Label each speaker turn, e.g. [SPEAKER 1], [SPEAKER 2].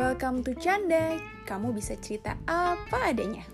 [SPEAKER 1] Welcome to Canda. Kamu bisa cerita apa adanya.